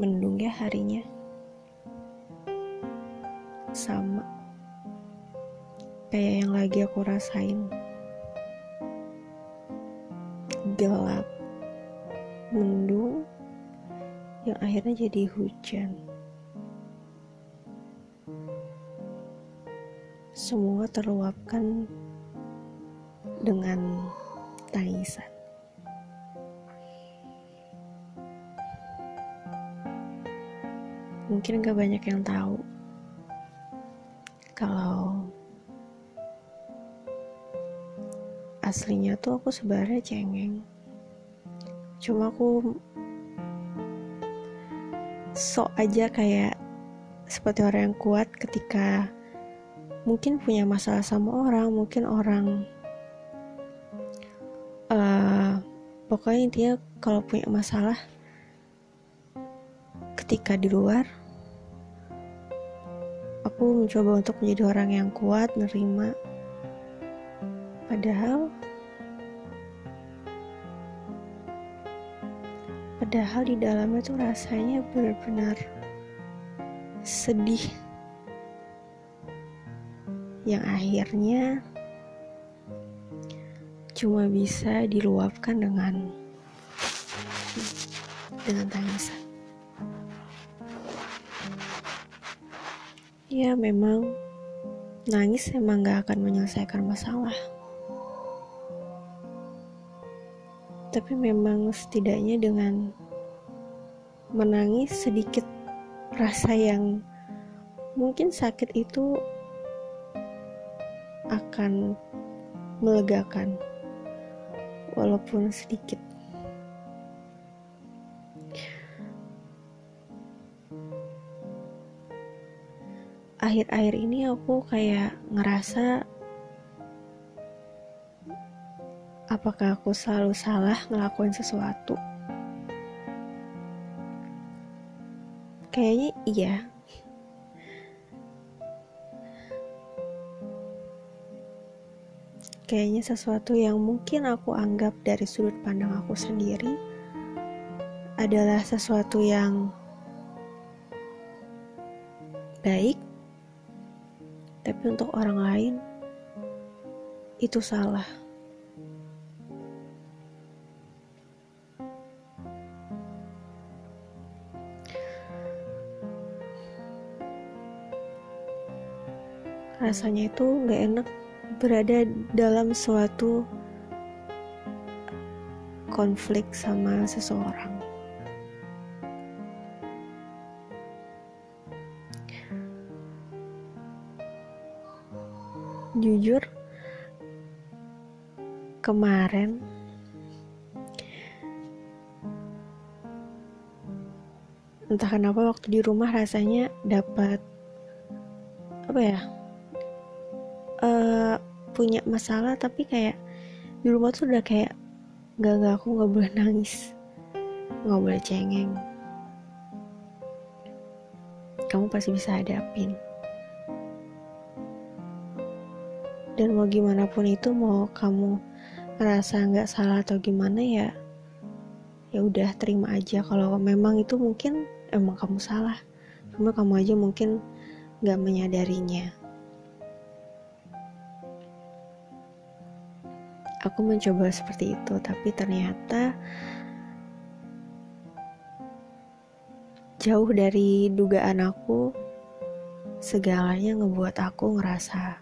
mendung ya harinya. Sama kayak yang lagi aku rasain. Gelap, mendung, yang akhirnya jadi hujan. Semua terluapkan dengan tangisan. Mungkin gak banyak yang tahu kalau aslinya tuh aku sebenarnya cengeng. Cuma aku sok aja kayak seperti orang yang kuat ketika mungkin punya masalah sama orang, mungkin orang uh, pokoknya intinya kalau punya masalah ketika di luar aku mencoba untuk menjadi orang yang kuat, nerima padahal padahal di dalamnya tuh rasanya benar-benar sedih yang akhirnya cuma bisa diluapkan dengan dengan tangisan. Ya memang. Nangis emang gak akan menyelesaikan masalah. tapi memang setidaknya dengan menangis sedikit rasa yang mungkin sakit itu akan melegakan. Walaupun sedikit akhir-akhir ini aku kayak ngerasa apakah aku selalu salah ngelakuin sesuatu? Kayaknya iya. Kayaknya sesuatu yang mungkin aku anggap dari sudut pandang aku sendiri adalah sesuatu yang baik, tapi untuk orang lain itu salah. rasanya itu nggak enak berada dalam suatu konflik sama seseorang. Jujur, kemarin entah kenapa waktu di rumah rasanya dapat apa ya uh, punya masalah tapi kayak di rumah tuh udah kayak gak gak aku nggak boleh nangis nggak boleh cengeng. Kamu pasti bisa hadapin dan mau gimana pun itu mau kamu ngerasa nggak salah atau gimana ya ya udah terima aja. Kalau memang itu mungkin emang kamu salah. Cuma kamu aja mungkin nggak menyadarinya. Aku mencoba seperti itu tapi ternyata jauh dari dugaan aku segalanya ngebuat aku ngerasa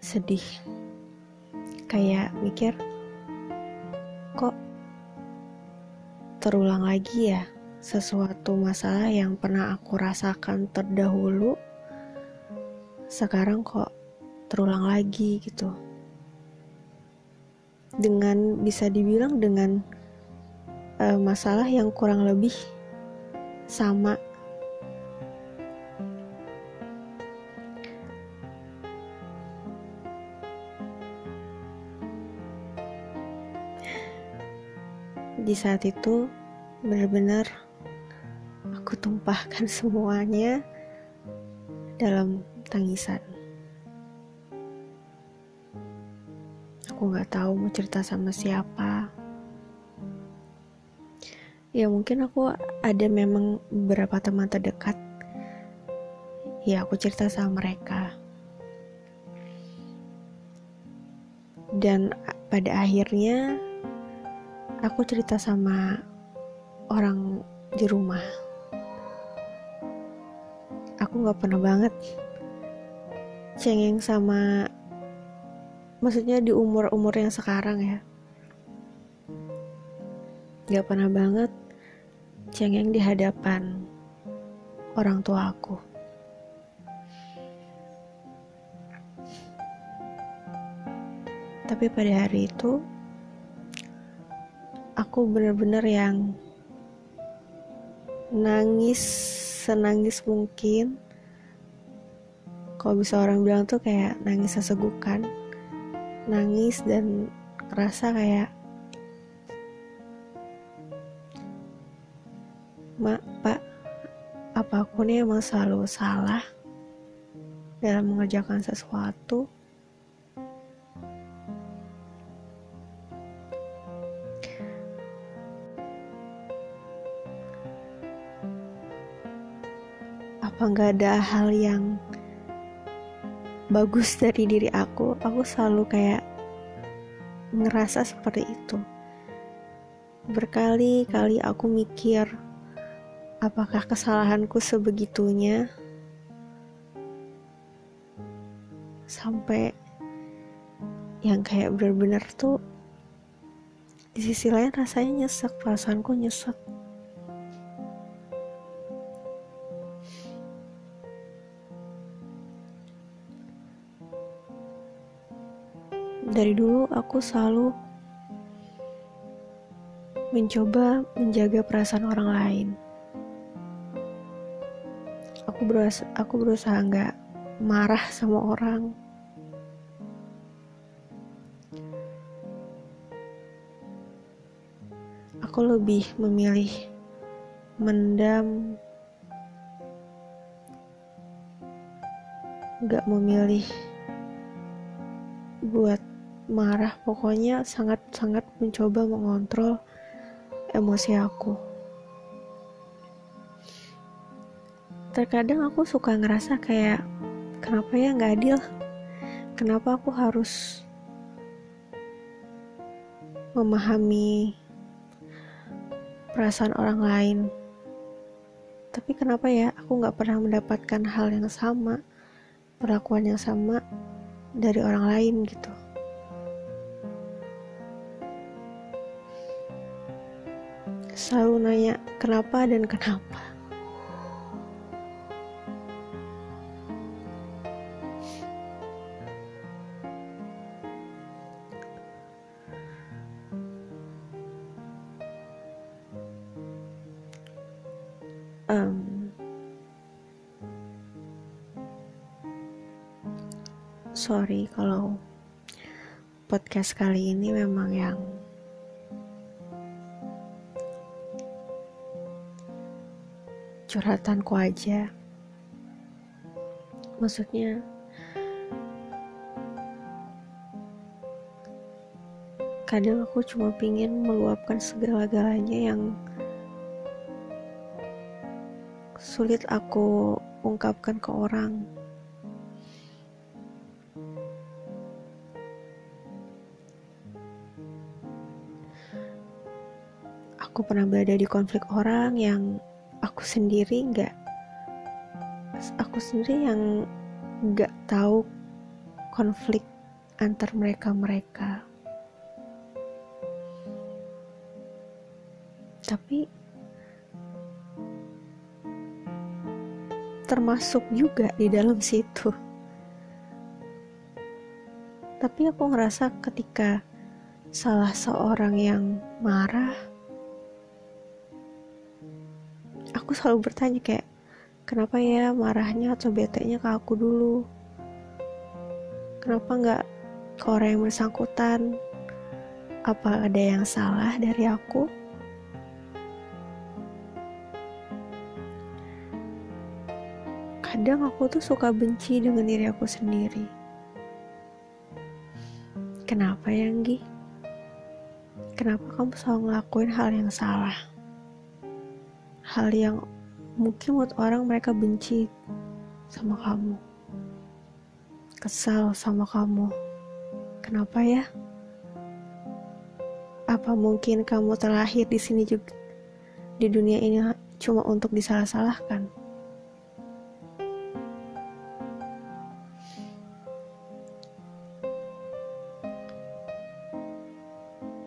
sedih. Kayak mikir kok terulang lagi ya sesuatu masalah yang pernah aku rasakan terdahulu? Sekarang kok terulang lagi gitu. Dengan bisa dibilang dengan uh, masalah yang kurang lebih sama di saat itu benar-benar aku tumpahkan semuanya dalam tangisan. Aku gak tahu mau cerita sama siapa. ya mungkin aku ada memang beberapa teman terdekat ya aku cerita sama mereka dan pada akhirnya aku cerita sama orang di rumah aku nggak pernah banget cengeng sama maksudnya di umur umur yang sekarang ya nggak pernah banget cengeng di hadapan orang tua aku. Tapi pada hari itu, aku bener-bener yang nangis senangis mungkin. Kalau bisa orang bilang tuh kayak nangis sesegukan, nangis dan ngerasa kayak Mak, Pak, apa aku nih emang selalu salah dalam mengerjakan sesuatu? Nggak ada hal yang bagus dari diri aku? Aku selalu kayak ngerasa seperti itu. Berkali-kali aku mikir, Apakah kesalahanku sebegitunya sampai yang kayak bener-bener tuh di sisi lain rasanya nyesek, perasaanku nyesek. Dari dulu aku selalu mencoba menjaga perasaan orang lain. Aku berusaha aku berusaha nggak marah sama orang. Aku lebih memilih mendam. Nggak memilih buat marah. Pokoknya sangat-sangat mencoba mengontrol emosi aku. Terkadang aku suka ngerasa kayak kenapa ya nggak adil? Kenapa aku harus memahami perasaan orang lain? Tapi kenapa ya aku nggak pernah mendapatkan hal yang sama perlakuan yang sama dari orang lain gitu selalu nanya kenapa dan kenapa? Um, sorry kalau podcast kali ini memang yang curhatanku aja maksudnya kadang aku cuma pingin meluapkan segala-galanya yang sulit aku ungkapkan ke orang. Aku pernah berada di konflik orang yang aku sendiri nggak, aku sendiri yang nggak tahu konflik antar mereka mereka. Tapi termasuk juga di dalam situ. Tapi aku ngerasa ketika salah seorang yang marah, aku selalu bertanya kayak, kenapa ya marahnya atau bete-nya ke aku dulu? Kenapa nggak ke orang yang bersangkutan? Apa ada yang salah dari aku? kadang aku tuh suka benci dengan diri aku sendiri. Kenapa ya, Nggi? Kenapa kamu selalu ngelakuin hal yang salah? Hal yang mungkin buat orang mereka benci sama kamu. Kesal sama kamu. Kenapa ya? Apa mungkin kamu terlahir di sini juga di dunia ini cuma untuk disalah-salahkan?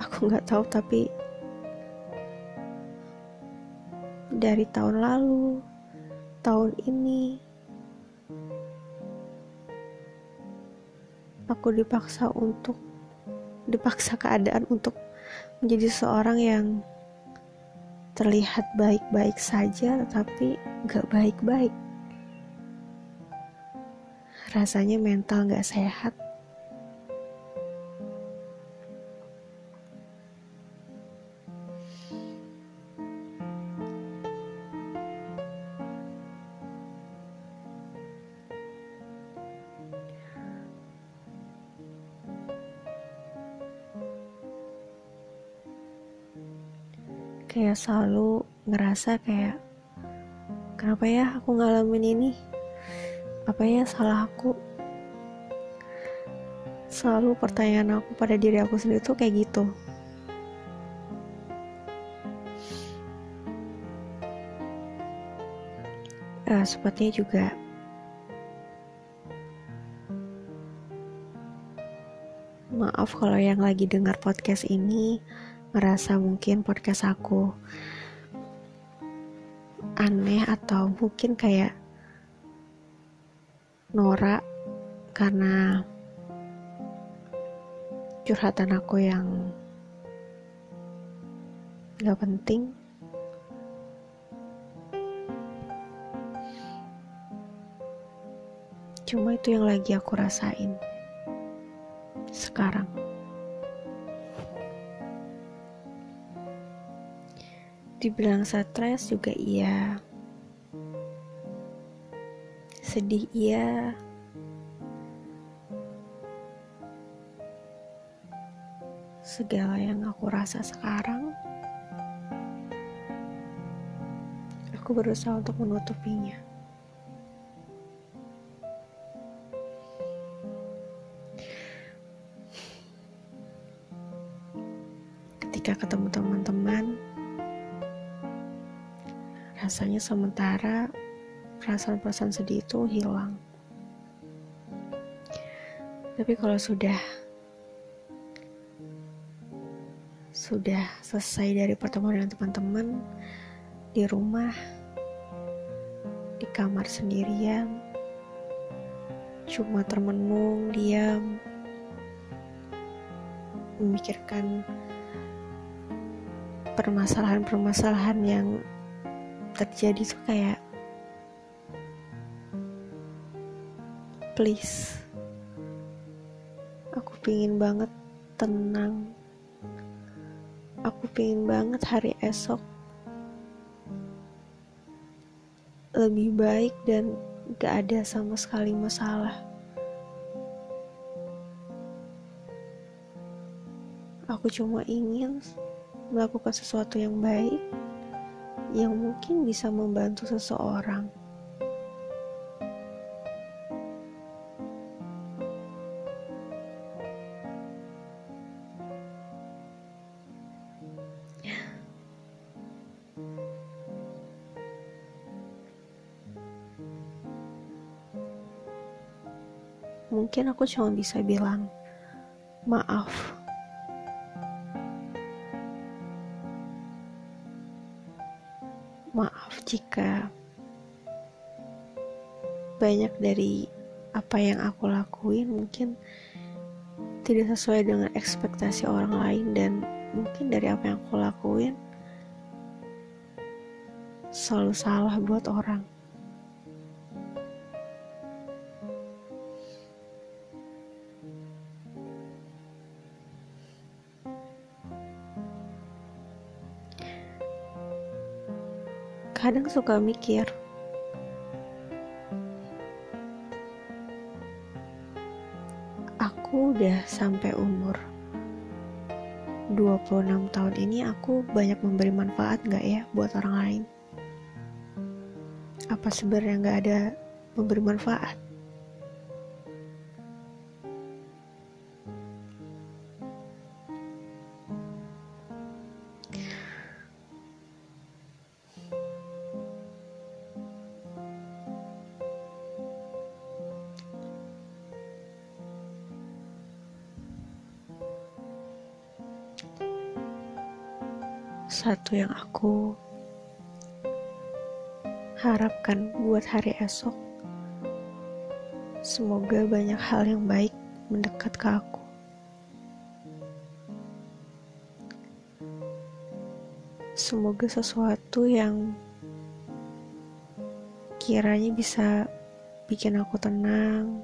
Aku nggak tahu tapi dari tahun lalu, tahun ini, aku dipaksa untuk dipaksa keadaan untuk menjadi seorang yang terlihat baik-baik saja tetapi gak baik-baik. Rasanya mental gak sehat kayak selalu ngerasa kayak kenapa ya aku ngalamin ini? Apa ya salah aku? Selalu pertanyaan aku pada diri aku sendiri tuh kayak gitu. Uh, sepertinya juga maaf kalau yang lagi dengar podcast ini ngerasa mungkin podcast aku aneh atau mungkin kayak norak karena curhatan aku yang gak penting. Cuma itu yang lagi aku rasain sekarang Dibilang stres juga iya. Sedih iya. Segala yang aku rasa sekarang, aku berusaha untuk menutupinya. Ketika ketemu teman-teman, rasanya sementara perasaan-perasaan sedih itu hilang. Tapi kalau sudah sudah selesai dari pertemuan dengan teman-teman di rumah di kamar sendirian cuma termenung diam memikirkan permasalahan-permasalahan yang terjadi tuh kayak please aku pingin banget tenang. Aku pingin banget hari esok lebih baik dan gak ada sama sekali masalah. Aku cuma ingin melakukan sesuatu yang baik yang mungkin bisa membantu seseorang. Mungkin aku cuma bisa bilang maaf. Jika banyak dari apa yang aku lakuin mungkin tidak sesuai dengan ekspektasi orang lain dan mungkin dari apa yang aku lakuin selalu salah buat orang. Kadang suka mikir aku udah sampai umur 26 tahun ini aku banyak memberi manfaat gak ya buat orang lain Apa sebenarnya nggak ada memberi manfaat? Satu yang aku harapkan buat hari esok, semoga banyak hal yang baik mendekat ke aku. Semoga sesuatu yang kiranya bisa bikin aku tenang,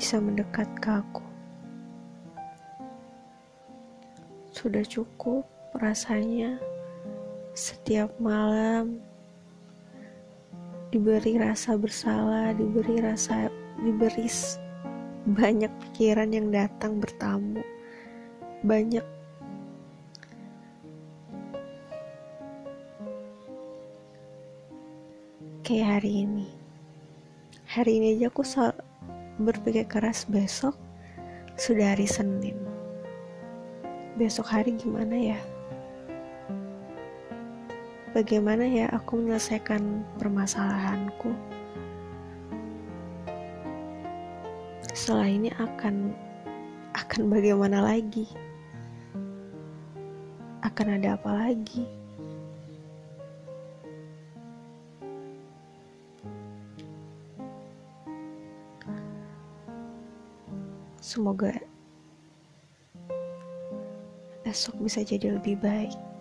bisa mendekat ke aku. Sudah cukup rasanya setiap malam diberi rasa bersalah, diberi rasa diberi banyak pikiran yang datang bertamu. Banyak kayak hari ini. Hari ini aja aku berpikir keras besok sudah hari Senin. Besok hari gimana ya? bagaimana ya aku menyelesaikan permasalahanku. Setelah ini akan akan bagaimana lagi? Akan ada apa lagi? Semoga esok bisa jadi lebih baik.